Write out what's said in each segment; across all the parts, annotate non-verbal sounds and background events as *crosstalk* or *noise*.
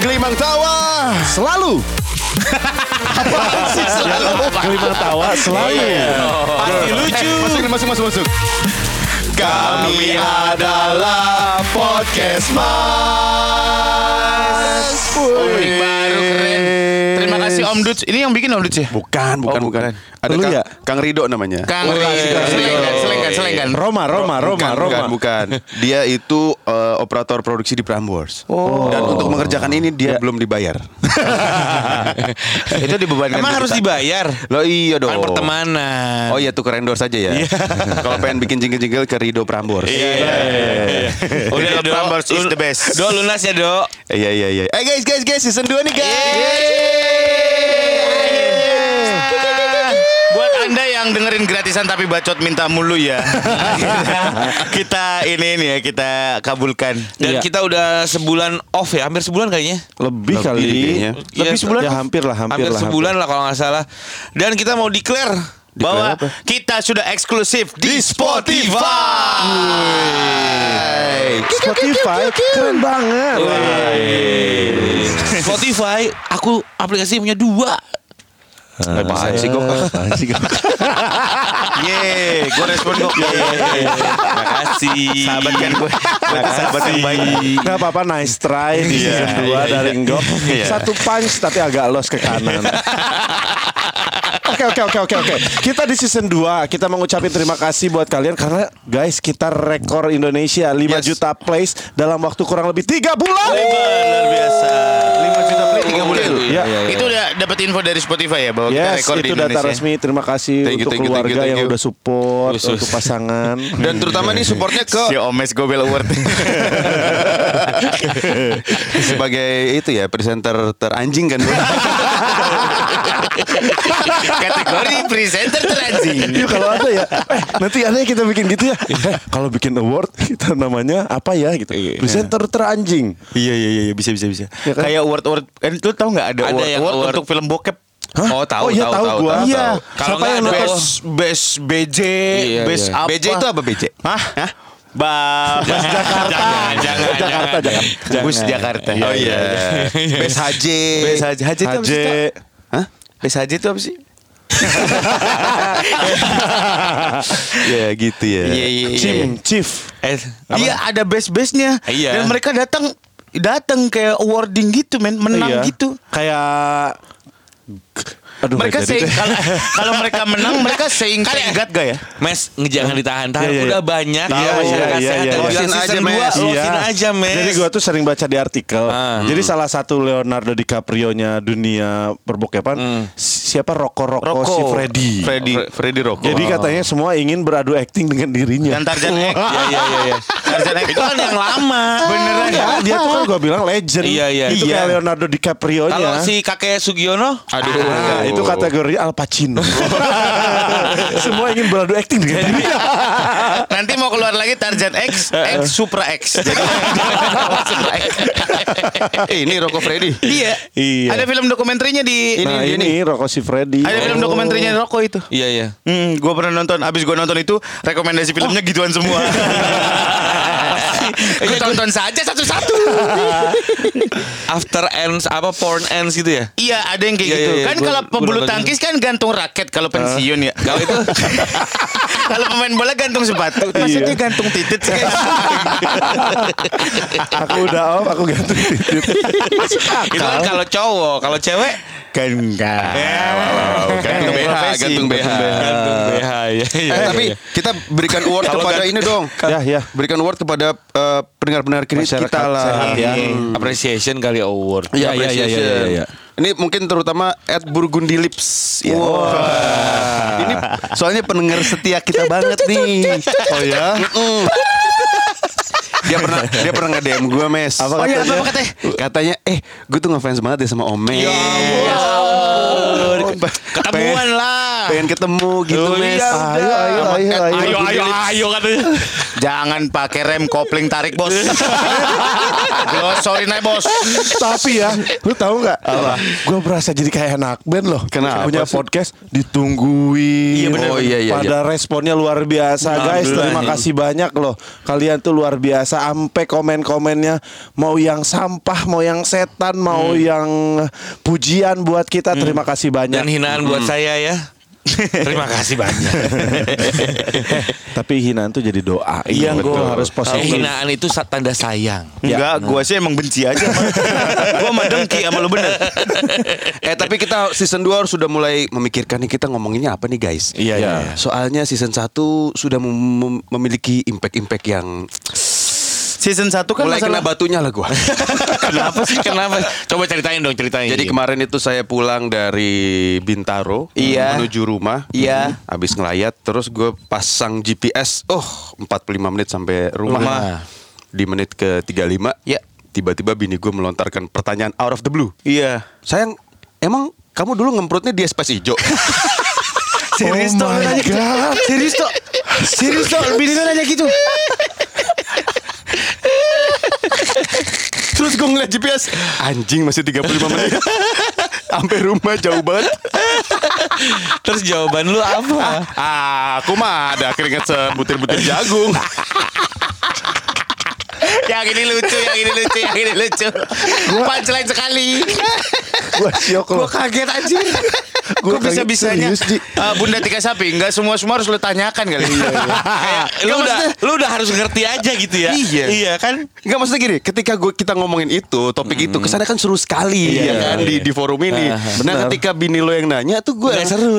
Gelimang Tawa selalu. Apaan sih selalu? Gelimang tawa selalu. Pasti lucu. Eh, masuk, masuk, masuk, masuk. Kami adalah podcast Mas. Unik baru keren. Terima kasih Om Duts. Ini yang bikin Om Duts ya? Bukan, bukan, Oh, bukan. bukan. Ada Lu Kang, ya? Kang Rido namanya. Kang Oh, Rido. Kang Selenggan, selenggan, selenggan. Roma, Roma, Roma, bukan, Roma. bukan, bukan. Dia itu eh, operator produksi di Prambors. Dan untuk mengerjakan ini dia belum dibayar. *laughs* Itu dibebankan. Emang harus dibayar? Lo iya dong. Kan pertemanan. Oh iya tuker endorse saja ya. Kalau pengen bikin jingle-jingle ke Rido Prambors. Iya. *laughs* Udah, Do. Prambors is the best. *laughs* Do lunas ya, Do. Iya iya iya. Eh guys guys guys season 2 nih guys. Buat anda yang dengerin gratisan tapi bacot minta mulu ya. *laughs* kita ini nih ya kita kabulkan. Dan Iya. kita udah sebulan off ya, hampir sebulan kayaknya. Lebih, Lebih kali. kayaknya. Lebih Iya, sebulan? ya, Ya hampir lah, hampir, Hampir lah. sebulan lah kalau nggak salah. Dan kita mau declare bahwa apa? kita sudah eksklusif di Spotify. Spotify keren banget. Spotify, aku aplikasi punya dua. Apaan sih gue? Apaan sih? *laughs* Ye, gue respon kok. Makasih. Sahabat kan gue. Sahabat yang baik. Nggak apa-apa nice try Iya, season 2 dari Enggok. Satu punch tapi agak los ke kanan. *laughs* Oke oke oke oke oke. Kita di season 2 kita mengucapkan terima kasih buat kalian karena guys kita rekor Indonesia 5 Yes. juta plays dalam waktu kurang lebih 3 bulan. Luar biasa. 5 juta play 3 bulan. Iya. Itu udah dapat info dari Spotify ya bahwa kita Yes, rekor di itu data Indonesia. resmi. Terima kasih Thank you, untuk thank you, thank you, keluarga thank yang you. udah support untuk pasangan. *laughs* Dan terutama nih supportnya ke Si Omes Gobel Award. *laughs* sebagai itu ya presenter teranjing kan. *laughs* Kategori presenter teranjing. *laughs* Iya kalau ada ya eh, Nanti aneh kita bikin gitu ya eh, Kalau bikin award Kita namanya apa ya gitu Presenter teranjing Iya iya iya bisa bisa bisa. Ya kan? Kayak award award. Eh, lu tahu nggak ada, Ada award, yang award award. untuk film bokep? Oh, tahu, Oh, iya, tahu, tahu tahu, gua. tahu, Iya. Siapa Kalau nggak yang ada? Best best BJ, Iya, best iya. apa? BJ itu apa BJ? Hah? Hah? Ba Bus Jakarta. Jangan, jangan, Jakarta jangan. Jakarta Bus Jakarta. Oh iya. Best HJ. Best Haji. Haji itu apa sih? HJ? Hah? Best Haji itu apa sih? *laughs* Ya gitu ya. Iya iya iya. Chief Chief Eh, iya ada best bestnya. Iya. Dan mereka datang datang kayak awarding gitu men, menang Iya. gitu. Kayak Aduh mereka deh. kalau kalau mereka menang *laughs* mereka saying thank God gak ya? Mes, jangan ditahan-tahan. Iya, iya, Udah iya. banyak Iya, ya masyarakat iya, sehat iya, yang iya. bilang Losin season aja, 2 Mes. losin aja, Mes. Jadi gue tuh sering baca di artikel. Ah. Jadi salah satu Leonardo DiCaprio-nya dunia perbokepan siapa Rocco Rocco, si Freddy. Freddy, Freddy Rocco. Jadi katanya semua ingin beradu acting dengan dirinya. dan Tarzan X. Iya, iya, iya, iya. Tarzan X Itu kan yang lama. *laughs* Beneran ya? Dia tuh kan gue bilang legend. Iya, iya. Itu Iya. kayak Leonardo DiCaprio-nya. Kalau si kakek Sugiono, Aduh. Nah, itu kategori Al Pacino. *laughs* Semua ingin beradu acting dengan dirinya. *laughs* Nanti mau keluar lagi Tarzan X, X Supra X. Jadi ini Rocco Freddy. Iya. Iya. Ada film dokumenternya di nah, dia ini Rocco si Freddy. Ada film dokumenternya Rocco itu. Iya, iya. Hmm, gue pernah nonton. Abis gue nonton itu, rekomendasi filmnya gituan semua. Gue tonton saja satu-satu. *laughs* After ends apa porn ends gitu ya? Iya, ada yang kayak Iya, gitu. iya, iya. Kan Gua- kalau pebulu tangkis kan gantung raket kalau pensiun ya. Kalau itu *laughs* kalau pemain bola gantung sepatu. Maksudnya gantung titit sih. aku udah off, aku gantung titit. itu kan kalau cowok, kalau cewek kan enggak. Gantung BH, gantung BH. gantung BH ya. iya, Eh, tapi iya. kita berikan award kepada ini dong. Ya, ya. Berikan award kepada eh, pendengar-pendengar kita lah. ya. Hmm. appreciation kali award. Iya, Iya, iya, iya, appreciation. iya. Ini mungkin terutama at Burgundy Lips. Ya. Ini soalnya pendengar setia kita banget nih. Oh ya? Dia pernah dia pernah nge-DM gue mes. Apa Oh iya, katanya? apa katanya? Katanya, eh gue tuh ngefans banget ya sama Ome. Ketemuan lah. Pengen ketemu gitu Oh, mes. iya, Ayo, ayo, ayo, ayo. Ayo ayo ayo katanya. Jangan pakai rem kopling tarik bos. *laughs* Glosorin aja bos. Tapi ya, lu tahu nggak? Apa? Gue berasa jadi kayak anak band loh. Kenapa Punya podcast ditungguin. Iya, bener. Oh, iya, iya, Pada responnya luar biasa guys. Alhamdulillah. Terima kasih banyak loh. Kalian tuh luar biasa. Sampai komen-komennya mau yang sampah, mau yang setan, mau yang pujian buat kita. Terima kasih banyak. Dan hinaan buat saya ya. Terima kasih banyak. *laughs* Tapi hinaan tuh jadi doa. Iya, gue betul. harus positif. hinaan itu tanda sayang. Enggak, gua sih emang benci aja. *laughs* gua mah dengki sama lu bener. Eh tapi kita season 2 harus sudah mulai memikirkan nih kita ngomonginnya apa nih guys. Iya, iya, iya. Soalnya season 1 sudah mem- memiliki impact-impact yang Season 1 kan mulai kena masalah batunya lah gua. *laughs* Kenapa sih? Kenapa? Coba ceritain dong, ceritain. Jadi kemarin itu saya pulang dari Bintaro Iya. menuju rumah. Iya. Habis ngelayat terus gue pasang GPS. Oh, 45 menit sampai rumah. Rumah. Di menit ke 35. Ya. Tiba-tiba bini gue melontarkan pertanyaan out of the blue. Iya. Sayang, emang kamu dulu ngemprutnya di es pas hijau? *laughs* Serius Oh nanya gitu. God. Serius toh. Serius toh bini lu nanya gitu. Terus gue ngeliat GPS Anjing masih 35 menit *laughs* Sampai rumah jauh banget Terus jawaban lu apa? ah, Aku mah ada keringet sebutir-butir jagung yang ini lucu, yang ini lucu, yang ini lucu. Punchline sekali. Gue syok Gue loh. kaget anjir. *laughs* Gua Gue bisa bisanya eh, Bunda Tiga Sapi Enggak semua semua harus lu tanyakan kali. Iya, *laughs* Kayak lu udah lu udah harus ngerti aja gitu ya. Iya. Iya kan? Enggak maksudnya gini Ketika gua, kita ngomongin itu Topik itu Kesannya kan seru sekali Iya, ya kan iya. di, di forum ini Ah, Nah benar. ketika bini lo yang nanya tuh gue Nggak seru,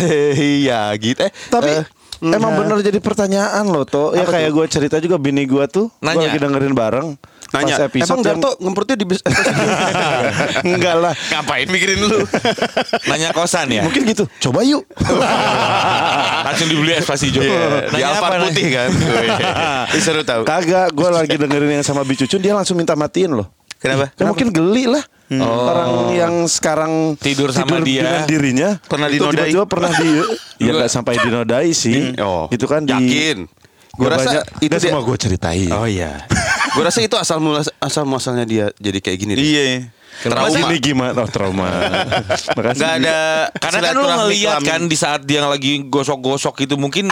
*laughs* Iya gitu eh, Tapi eh, emang nah. bener jadi pertanyaan loh tuh. Ya kayak gue cerita juga bini gue tuh. Gue Nanya. lagi dengerin bareng. Nanya Pas episode Emang yang- Darto ngemprutnya di bis *laughs* Enggak lah. Ngapain mikirin lu? *laughs* Nanya kosan ya. Mungkin gitu. Coba yuk. *laughs* Langsung dibeli es pas hijau. Iya, Di Nanya Alphard apa, putih kan Ih, Seru tau Kagak, gue lagi dengerin yang sama Bicucun dia langsung minta matiin loh. Kenapa? Ya mungkin geli lah. Orang yang sekarang Tidur sama dia. dengan dirinya Pernah dinodai. tiba-tiba pernah di ya nggak sampai dinodai sih. Oh, Itu kan di yakin. Gua Gua rasa itu itu dia- semua gue ceritain. Oh iya. Gue rasa itu asal mula asal muasalnya dia jadi kayak gini. deh. Iya. Trauma. Ini gimana? Oh, trauma. Makasih. Enggak ada Karena kan lu ngeliat kelamin. kan di saat dia lagi gosok-gosok gitu mungkin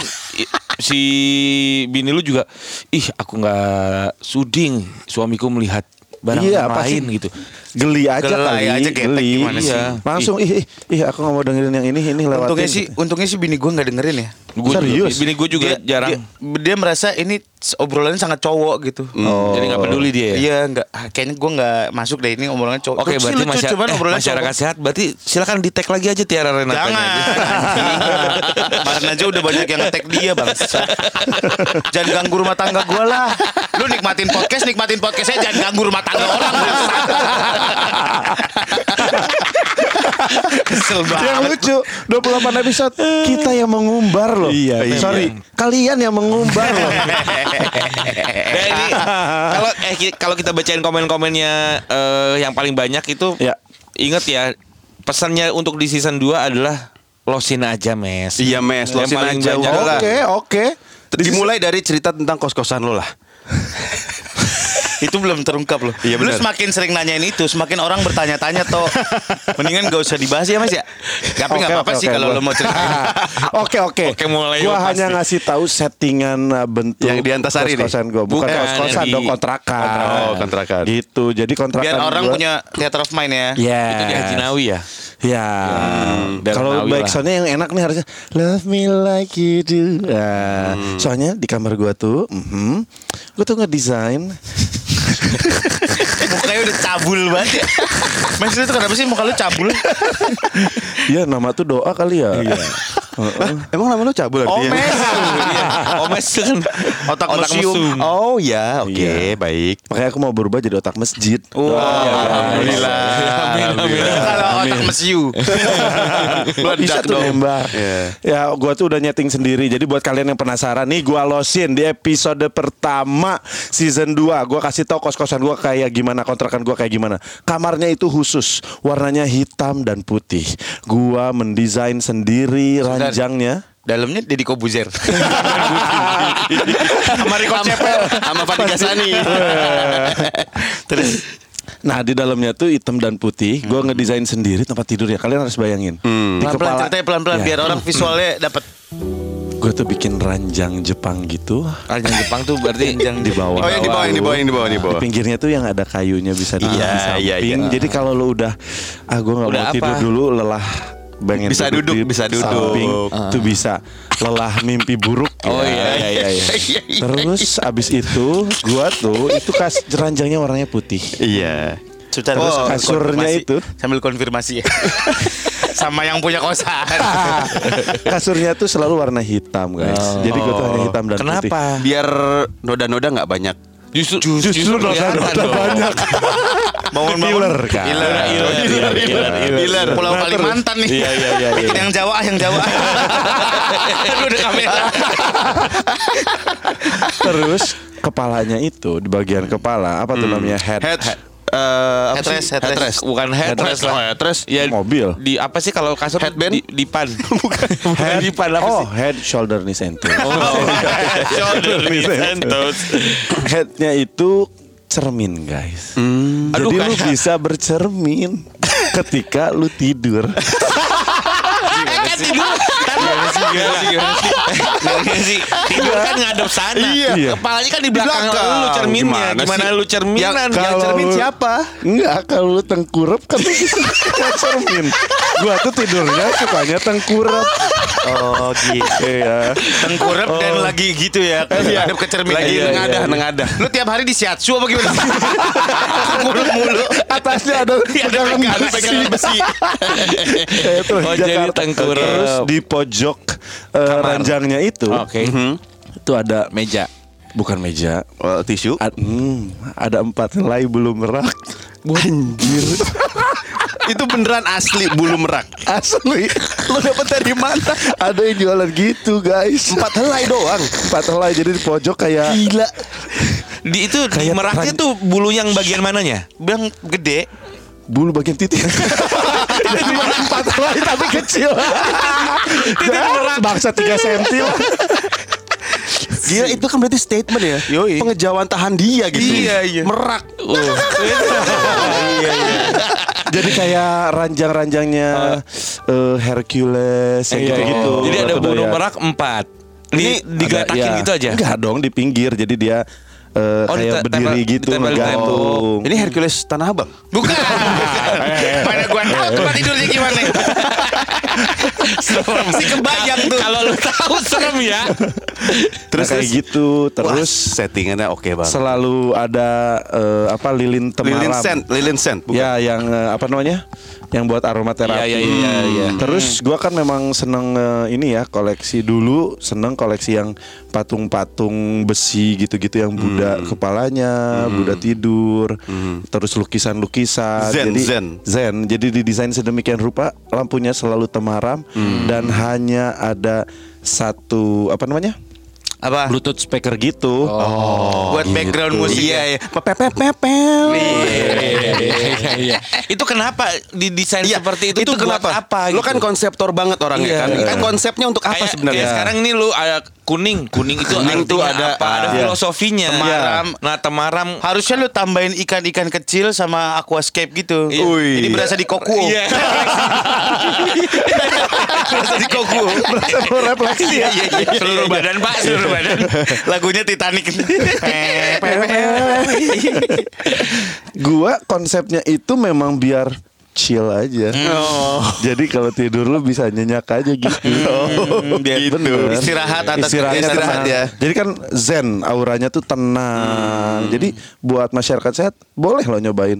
si bini lu juga ih aku nggak suding suamiku melihat barang Iya, lain gitu. Geli aja Gelai kali. aja, getek geli. gimana sih? Iya. Langsung ih, ih, ih aku nggak mau dengerin yang ini, ini lewatin. Untungnya sih, untungnya sih bini gue nggak dengerin ya. Gua juga- Serius? bini gue juga Dia- jarang. Dia, dia merasa ini obrolannya sangat cowok gitu. Oh. Jadi nggak peduli dia. ya? Iya, nggak. ah, Kayaknya gue nggak masuk deh ini obrolannya cowok. Oke berarti lucu, masya- cuman eh, obrolannya masyarakat cowok. sehat berarti silakan di tag lagi aja Tiara Renata. Jangan. Kemarin aja udah banyak yang ngetek dia bang. Jangan ganggu rumah tangga gue lah. Lu nikmatin podcast, nikmatin podcastnya jangan ganggu rumah tangga orang. Kesel Yang banget. lucu 28 episode kita yang mengumbar loh. Iya, iya. Sorry, kalian yang mengumbar loh. *laughs* Nah, ini kalau eh kalau kita bacain komen-komennya eh, yang paling banyak itu Ya. ingat ya pesannya untuk di season 2 adalah losin aja mes. Iya mes, Yang losin aja banyak udah lah. Oke, oke. Dimulai dari cerita tentang kos-kosan lo lah. Itu belum terungkap loh. Iya, Lu semakin sering nanyain itu, semakin orang bertanya-tanya toh. Mendingan gak usah dibahas ya mas ya. Tapi nggak Oke, apa-apa oke, sih oke, kalau gua- lo mau ceritain. *laughs* Oke oke. Oke, mulai Gua hanya nih. ngasih tahu settingan uh, bentuk Yang di Antasari nih? kos-kosan gue, bukan, Bukan, kos-kosan dong kontrakan. Oh, kontrakan. Gitu. Jadi kontrakan Biar orang gua- punya theater of mind ya. Ya. Itu di Haji Nawi ya. Ya, daerah kalau baik soundnya yang enak nih harusnya Love me like you do. Nah, Soalnya di kamar gua tuh, mhm, gua tuh ngedesain. *laughs* Mukanya udah cabul banget ya. Mas itu kenapa sih muka lu cabul? ya nama tuh doa kali ya. Iya. Emang nama lo cabul artinya? mes. *laughs* Iya. Omes mes kan. Otak museum. Oh ya, oke, Iya. baik. Makanya aku mau berubah jadi otak masjid. Wah, Alhamdulillah. Kalau otak mesiu. *laughs* Bisa tuh nembak. Iya. Ya, gua tuh udah nyeting sendiri. Jadi buat kalian yang penasaran nih, gua losin di episode pertama season 2. Gua kasih tau kos-kosan gua kayak gimana, kontrakan gua kayak gimana. Kamarnya itu khusus, warnanya hitam dan putih. Gua mendesain sendiri ranjangnya. Dalamnya Deddy Kobuzer. *laughs* Sama Rico Cepel sama Fadi Gasani. *laughs* Terus Nah di dalamnya tuh hitam dan putih. Gua ngedesain sendiri tempat tidur ya. Kalian harus bayangin. Di pelan-pelan ceritanya pelan-pelan Ya. biar orang visualnya dapat. Gue tuh bikin ranjang Jepang gitu. Ranjang Jepang tuh berarti *laughs* di bawah. Oh yang di bawah, yang di bawah, yang di bawah, yang di Di bawah. pinggirnya tuh yang ada kayunya bisa di, Iya, di samping. iya, iya. Jadi kalau lo udah ah gue nggak Udah mau apa? tidur dulu lelah pengen Bisa duduk, di bisa duduk. samping, tuh bisa lelah mimpi buruk. Oh ya. iya iya iya. iya. *laughs* Terus abis itu gua tuh itu kas ranjangnya warnanya putih. Iya. Sebentar, Oh, terus kasurnya konfirmasi. itu. sambil konfirmasi ya. *laughs* Sama yang punya kosan. *laughs* Kasurnya tuh selalu warna hitam guys. Jadi gua tuh hanya hitam dan putih. Kenapa? Biar noda-noda nggak banyak. Justru Justru kelihatan noda-noda dong. Banyak. Bangun-bangun. Pilar kan. Pilar, pilar, pilar. Pulau Nah, Kalimantan nih. Iya, iya, iya, iya. Yang Jawa, yang Jawa. *laughs* Aduh, ada kamera. Terus kepalanya itu di bagian kepala apa tuh namanya head, Head, eh, apa sih? Headrest, headrest. Bukan headrest Oh, lah. headrest. Ya Mobil. Di apa sih kalau kasur Headband? di, di pan. *laughs* Bukan. head di pan apa oh sih? head shoulder knee center. *laughs* Shoulder Santos. Headnya itu cermin guys. Aduh, Jadi lu kayak- bisa bercermin ketika lu tidur. Eh kan tidur Gimana sih gimana sih gimana sih Gimana sih Tidur kan ngadep sana Iya. Kepalanya kan di belakang, belakang. lu cerminnya Gimana Gimana, lu cerminan Yang- yang cermin lu- siapa? Enggak, kalau lu tengkurap kan lu bisa *laughs* cermin. Gua tuh tidurnya sukanya tengkurap. Oh gitu. Iya. Tengkurap dan lagi gitu ya. Ngadep ke cermin. Lagi Iya, nengadah, iya. nengadah. Lu tiap hari di siatsu apa gimana? Mulu-mulu. Atasnya ada pegangan pegangan, besi. pegangan besi. Kayak tuh Oh, jadi Jakarta. tengkurap. Terus di pojok eh, ranjangnya itu Oke itu ada Meja bukan meja. Oh, tisu. Ad- hmm, ada empat helai belum merak. Anjir. *laughs* Itu beneran asli bulu merak. Asli. Lo dapet dari mana? Ada yang jualan gitu guys. Empat helai doang. Empat helai jadi di pojok kayak Gila. di itu di Kayak meraknya ran- tuh bulu yang bagian mananya? Bilang gede. bulu bagian titik. *laughs* jadi empat helai tapi kecil. Bangsa 3 senti Gila itu kan berarti statement ya. Yoi. Pengejauhan tahan dia gitu. Iya, iya. Merak. *laughs* Jadi kayak ranjang-ranjangnya eh, Hercules yang Iya, gitu-gitu. Jadi ada daya- merak empat Ini digeletakin ada- ya. gitu aja? Enggak dong di pinggir. Jadi dia eh, Oh, kayak berdiri gitu ditempel- ngegantung. Ini Hercules Tanah Abang. Bukan. *laughs* Mana gua tahu tempat *laughs* tidurnya gimana. Si kebayang tuh. Kalau lu tahu serem ya Terus kayak gitu. Terus Wah, settingannya oke banget. selalu ada eh, apa lilin temaram. Lilin scent, lilin scent. Bukan. Ya, yang eh, apa namanya? Yang buat aromaterapi. Iya, iya, iya, iya. Terus gua kan memang seneng eh, ini ya koleksi dulu, seneng koleksi yang patung-patung besi gitu-gitu yang Buddha kepalanya, Buddha tidur, terus lukisan-lukisan. Zen, Jadi zen. zen. Jadi didesain sedemikian rupa, lampunya selalu temaram dan hanya ada satu apa namanya? Apa? Bluetooth speaker gitu. Buat background musik. Iya, ya? iya. Pepepepepel. Iya, iya. Itu kenapa didesain Iya, seperti itu, tuh buat apa Lo gitu? kan konseptor banget orangnya Iya. kan. Kan konsepnya untuk apa Kayak- sebenarnya? kayak sekarang ini lu ada kuning, kuning itu Kuning artinya ada- apa? Ada ah, filosofinya. Temaram. Nah, temaram Harusnya lu tambahin ikan-ikan kecil sama aquascape gitu. Iya. Ui. Jadi berasa di kokuo. Iya. *laughs* berasa di kokuo. Berasa refleksi ya. Iya, iya, iya. seluruh badan, Pak, seluruh badan. Lagunya Titanic. *laughs* *laughs* Gua konsepnya itu memang biar chill aja. Oh. *laughs* Jadi kalau tidur lu bisa nyenyak aja gitu. Oh, biar *laughs* Gitu. Istirahat atas istirahat tenang. ya. Jadi kan zen, auranya tuh tenang. Jadi buat masyarakat sehat boleh lo nyobain.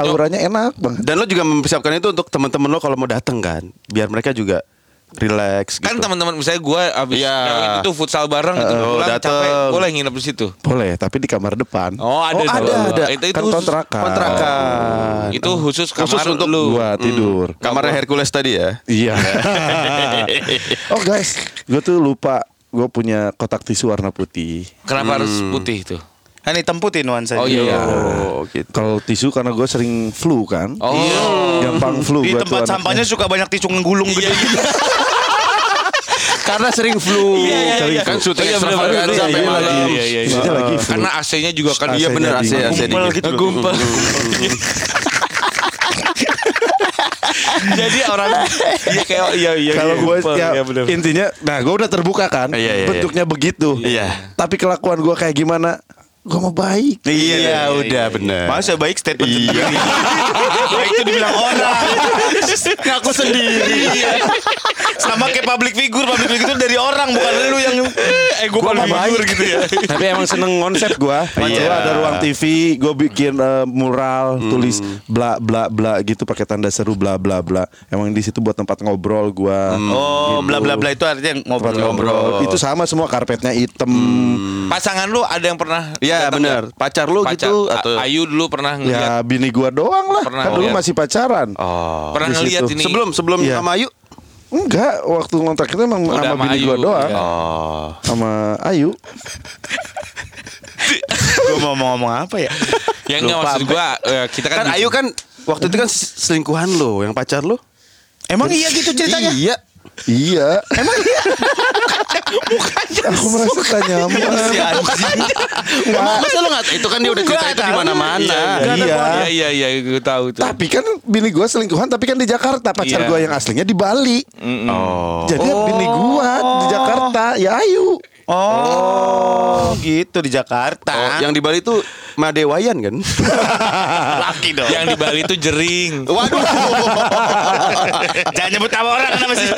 Auranya enak banget. Dan lo juga mempersiapkan itu untuk teman-teman lo kalau mau datang kan, biar mereka juga relax gitu. Kan teman-teman misalnya gue abis Iya. yang itu futsal bareng gitu Oh, pulang dateng. capek boleh nginep di situ. Boleh, tapi di kamar depan. Oh ada Oh, ada, ada. Itu itu kan khusus, kontrakan. kontrakan. itu khusus kamar Khusus untuk lu. Gua tidur. Kamarnya Hercules tadi ya. Iya. *laughs* oh guys, gue tuh lupa gue punya kotak tisu warna putih. Kenapa harus putih itu? Kan hitam putih nuansa. Oh, iya. Oh, gitu. Kalau tisu karena gue sering flu kan. Oh. Gampang flu Di gua tempat tuh sampahnya suka banyak tisu ngegulung Iya, gitu. *laughs* Karena sering flu. *laughs* iya, kan iya. syuting Iya, extravaganza bener, sampai iya, malam. iya, iya, iya. Karena AC-nya juga kan Iya bener AC AC gitu. Gumpal. *laughs* Jadi orang iya kayak iya iya. Kalau iya, gue ya, Iya, bener. intinya, nah gue udah terbuka kan, Iya, iya, bentuknya begitu. Iya. Tapi kelakuan gue kayak gimana? Gue mau baik. Iya, udah bener. Masa baik statement Iya. sendiri. *laughs* baik itu dibilang orang. *laughs* Ngaku sendiri. Sama kayak public figure, public figure itu dari orang bukan lu yang eh gue Gua baik. jujur gitu ya. *laughs* Tapi emang seneng konsep gue. Iya. ada ruang TV, gue bikin eh, mural, tulis bla bla bla gitu pakai tanda seru bla bla bla. Emang di situ buat tempat ngobrol gue. Oh, bla bla bla itu artinya ngobrol-ngobrol. ngobrol. Itu sama semua karpetnya hitam. Pasangan lu ada yang pernah Iya bener. nggak? Pacar lu Pacar. gitu A- atau Ayu dulu pernah ngeliat Ya bini gua doang lah. Pernah kan dulu masih pacaran. Oh. pernah ngeliat situ. ini Sebelum sebelum Iya. sama Ayu. Enggak, waktu ngontrak itu emang Udah sama sama bini Ayu, gua doang. iya. Oh. Sama Ayu. *laughs* Gue mau ngomong apa ya? yang nggak Lupa maksud gua eh, kita kan Kan Ayu kan waktu itu kan selingkuhan lo, yang pacar lo. Emang iya gitu ceritanya? Iya. Iya. Emang iya? Aku merasa tak nyaman. Si anjing. Enggak. Masa enggak itu kan dia udah cerita itu di mana-mana. Iya. Iya iya iya gue tahu tuh. Tapi kan bini gua selingkuhan tapi kan di Jakarta. Pacar Iya. gua yang aslinya di Bali. Oh. Jadi bini gua di Jakarta ya Ayu. Oh, gitu di Jakarta. Oh, yang di Bali tuh Madewayan kan? *laughs* laki dong. yang di Bali tuh jering. Waduh. *laughs* Jangan nyebut nama orang kenapa sih?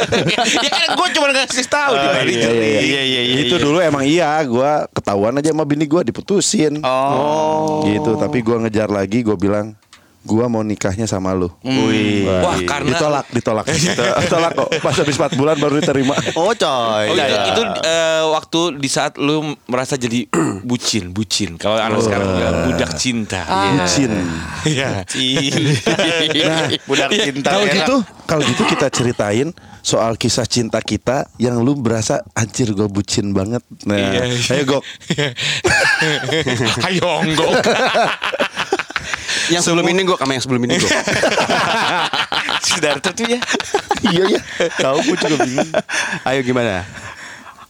ya kan gue cuma ngasih tahu di Bali. iya, iya, iya. iya, iya, iya. Itu dulu emang iya gua ketahuan aja sama bini gua diputusin. Oh. Gitu, tapi gua ngejar lagi gua bilang gua mau nikahnya sama lu. Wih. Wah, karena- ditolak, ditolak. *laughs* *laughs* ditolak kok. Pas habis 4 bulan baru diterima. Oh coy. Oh, itu, Iya. itu eh, waktu di saat lu merasa jadi *clears throat* bucin, bucin. Kalau anak sekarang bilang budak cinta. Bucin. Iya. *laughs* Nah, Budak cinta. kalau merah. gitu, kalau gitu kita ceritain soal kisah cinta kita yang lu berasa anjir gue bucin banget. Nah, Iya. ayo gok. Ayo onggok. Yang sebelum ini gue sama yang sebelum ini gue. *laughs* Sidarto tuh ya. iya ya. Tahu gue juga bingung. Ayo gimana?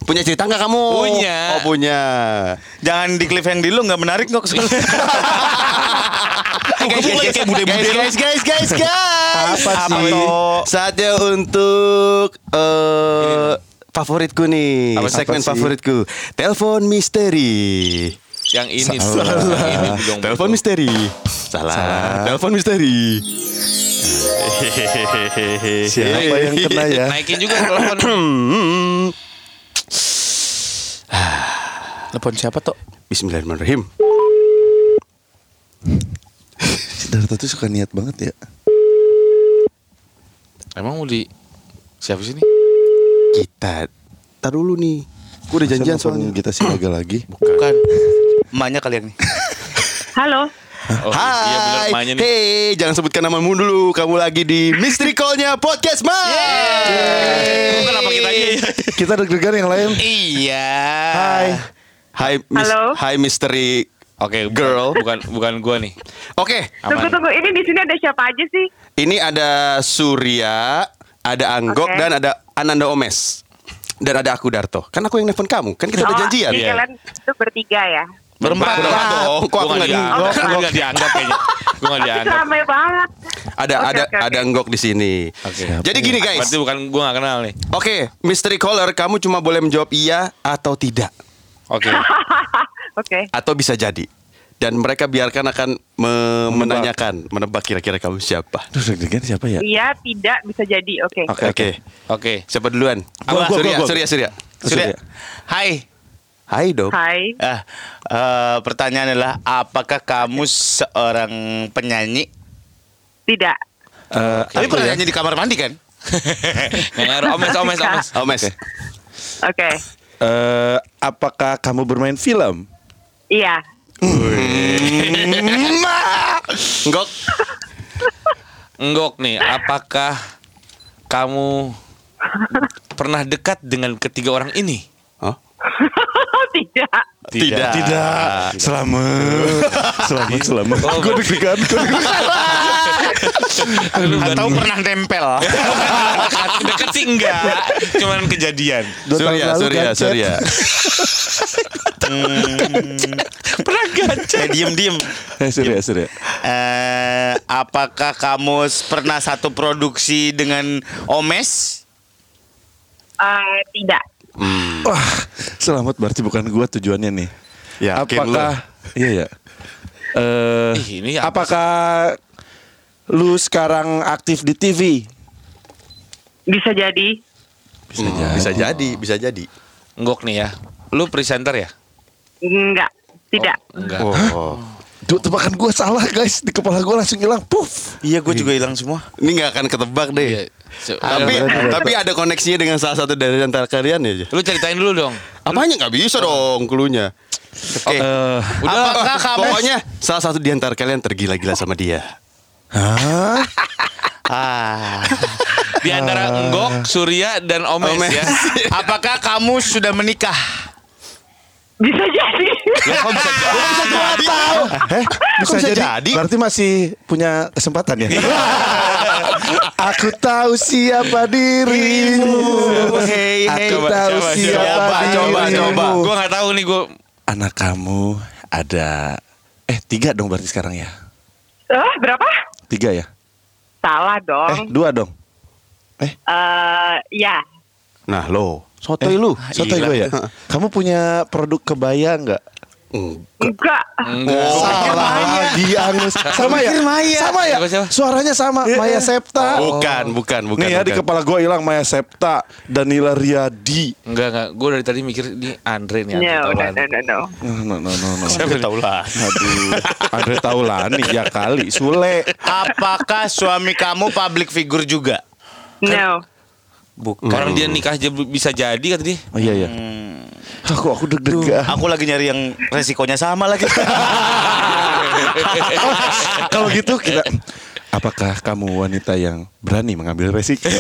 Punya cerita nggak kamu? Punya. Oh punya. Jangan di cliff yang di lu nggak menarik kok. guys, guys, kayak guys, guys, guys, guys, guys. *laughs* Apa sih? toh? Saatnya untuk eh favoritku nih, Apa segmen favoritku. Telepon misteri. Yang ini Salah. Yang ini dong. Telepon misteri. Salah. Telepon misteri. Siapa yang kena ya? Naikin juga telepon. Telepon siapa tuh? Bismillahirrahmanirrahim. Sidarto tuh suka niat banget ya. Emang mau di siapa sih ini? Kita Tar dulu nih. Gue udah janjian soalnya. kita sih lagi lagi. Bukan. Emaknya kalian nih. *laughs* Halo. Oh, iya bener Hai, emaknya nih. hey, jangan sebutkan namamu dulu. Kamu lagi di Mystery Call-nya Podcast Mas. Kenapa kita aja? Kita deg-degan yang lain. Iya. Hai. Hai, Miss, Halo. Hai Mystery. Oke, bukan- Girl. bukan bukan gua nih. Oke, Tunggu Aman. tunggu. Ini di sini ada siapa aja sih? ini ada Surya, ada Anggok Oke. dan ada Ananda Omes. Dan ada aku Darto. Kan aku yang nelfon kamu. Kan kita udah Oh, janjian. Jadi Iya. kalian itu bertiga ya. Berempat Berempat. dong. Kok aku Gua nggak dianggap? dianggap. Gua nggak dianggap kayaknya. Gua nggak dianggap. ramai banget. Ada Oke, ada oke. ada Anggok di sini. Oke. Jadi gini guys. Berarti bukan gua nggak kenal nih. Oke, mystery caller, kamu cuma boleh menjawab iya atau tidak, Oke. *laughs* Oke. atau bisa jadi. Dan mereka biarkan akan me- menanyakan, menebak kira-kira kamu siapa. Deg-degan siapa ya? Iya, tidak bisa jadi. Oke. Oke, oke. Oke. Siapa duluan? Gua, gua, Surya, gua, gua. Surya, Surya. Surya. Hai. Hai dong. Hai. Ah, eh, pertanyaan adalah apakah kamu seorang penyanyi? Tidak. Eh, Tapi aku pernah ya. nyanyi di kamar mandi kan? *laughs* Omes, omes, omes. Oh, Mes. Oke. Eh, apakah kamu bermain film? Iya. Enggak. Enggok nih, apakah kamu pernah dekat dengan ketiga orang ini? Hah? Tidak. Tidak. Tidak. Selamat. Selamat, selamat. Oh, Gue deg-degan. Atau pernah nempel. dekat, dekat sih enggak, cuman kejadian. Surya, Surya. Surya. Pernah gacet. Eh diem-diem. Eh, Surya, Surya. Eh, apakah kamu pernah satu produksi dengan Omes? Eh, tidak. Wah, selamat berarti bukan gua tujuannya nih. Yakin apakah iya ya? Eh, ini apa apakah lu sekarang aktif di TV? Bisa jadi. Bisa jadi. Bisa jadi, bisa jadi. Enggok nih ya. Lu presenter ya? Enggak. Tidak. Enggak. Oh. Duh, tebakan gua salah guys. Di kepala gua langsung hilang. Puff. Iya, gue juga hilang semua. Ini nggak akan ketebak deh. Tapi tapi ada koneksinya dengan salah satu dari antara kalian ya. Lu ceritain dulu dong. Apanya nggak bisa dong klunya. Oke. Eh, Apakah kamu Pokoknya salah satu di antara kalian tergila-gila sama dia. hah? *laughs* Ah. Di antara Enggok, Surya dan Omes, Omes. ya. Apakah kamu sudah menikah? Bisa jadi. Lah, kok bisa jadi? Eh, bisa, bisa jadi. jadi? Berarti masih punya kesempatan ya. *laughs* Aku tahu siapa dirimu. Hey, Aku Coba, tahu coba, siapa coba, coba, dirimu. coba. Gue nggak tahu nih gue. Anak kamu ada eh tiga dong berarti sekarang ya. Eh, berapa? Tiga ya? Salah Eh dong. dua dong. Eh, ya. Nah lo, Eh, sotoy lu. Sotoy gue ya. Kamu punya produk kebaya nggak? Enggak. Enggak. Salah lagi Angus. Sama ya? Sama ya? Suaranya sama. Maya Septa. Bukan, bukan, bukan. Nih ya di bukan. kepala gue hilang Maya Septa, Danila Riyadi. Enggak, enggak. Gue dari tadi mikir ini Andre nih. Andre No, no, Taulani. no, no, no. No, no, no, no. Siapa tahu lah. Aduh, Andre Taulani ya kali. Sule. Apakah suami kamu public figure juga? No. Bukan. Orang dia nikah aja bisa jadi kata dia. Oh iya ya. Aku aku deg-degan. Aku lagi nyari yang resikonya sama lagi. *laughs* Kalau gitu kita Apakah kamu wanita yang berani mengambil resiko?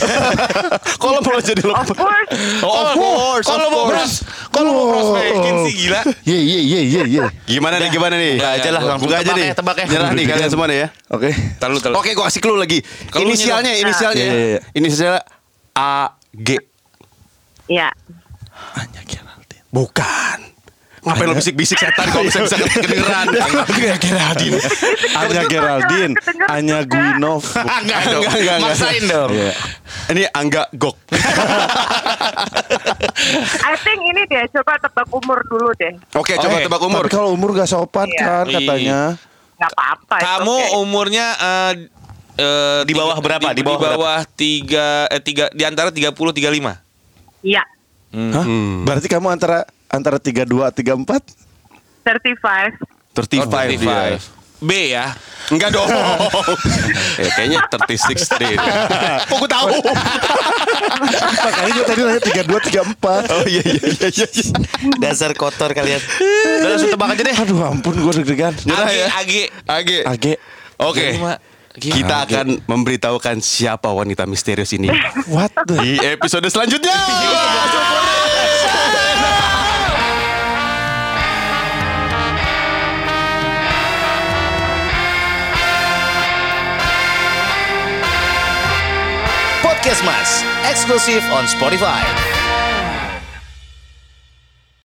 *laughs* Kalau mau jadi lo. Of course. Oh, of course, Kalau of mau course. pros, kalau mau prospekin sih gila. Iya iya iya iya iya. Gimana nih, gimana nih? Buka aja lah, langsung aja nih. ya, tebak ya. Nyerah nih kalian semua nih ya. Oke. Tahu tahu. Oke, gua kasih clue lagi. Inisialnya, inisialnya. Iya, iya, iya. Inisialnya A G. Ya. Anya Geraldine. Bukan. Ngapain lo bisik-bisik setan kalau bisa bisa kedengeran? Anya Geraldine. Anya Geraldine. Anya Guinov. *laughs* Enggak dong. Enggak, enggak, enggak. Maksain dong. Iya. Ini Angga Gok. I think ini deh. Coba tebak umur dulu deh. Oke, coba tebak umur. Tapi kalau umur gak sopan Iya. kan katanya. Nggak apa-apa. Kamu okay. umurnya eh, eh, Di bawah tiga- berapa? Di, Di bawah di bawah tiga eh tiga di antara 30 35. Iya. Hah? Berarti kamu antara antara 32 34? 35. 35 dia. B ya. Enggak dong. eh, *laughs* kayaknya 36 deh. *laughs* Kok gue tahu? *laughs* Makanya gue tadi nanya 32 34. Oh iya iya iya iya. Dasar kotor kalian. Udah langsung tebak aja deh. Aduh ampun gue deg-degan. Nyerah AG, ya. AG. Age. Age. Oke. Lima. Gila. Kita akan memberitahukan siapa wanita misterius ini *laughs* What the? di episode selanjutnya. Podcast Mas, eksklusif on Spotify.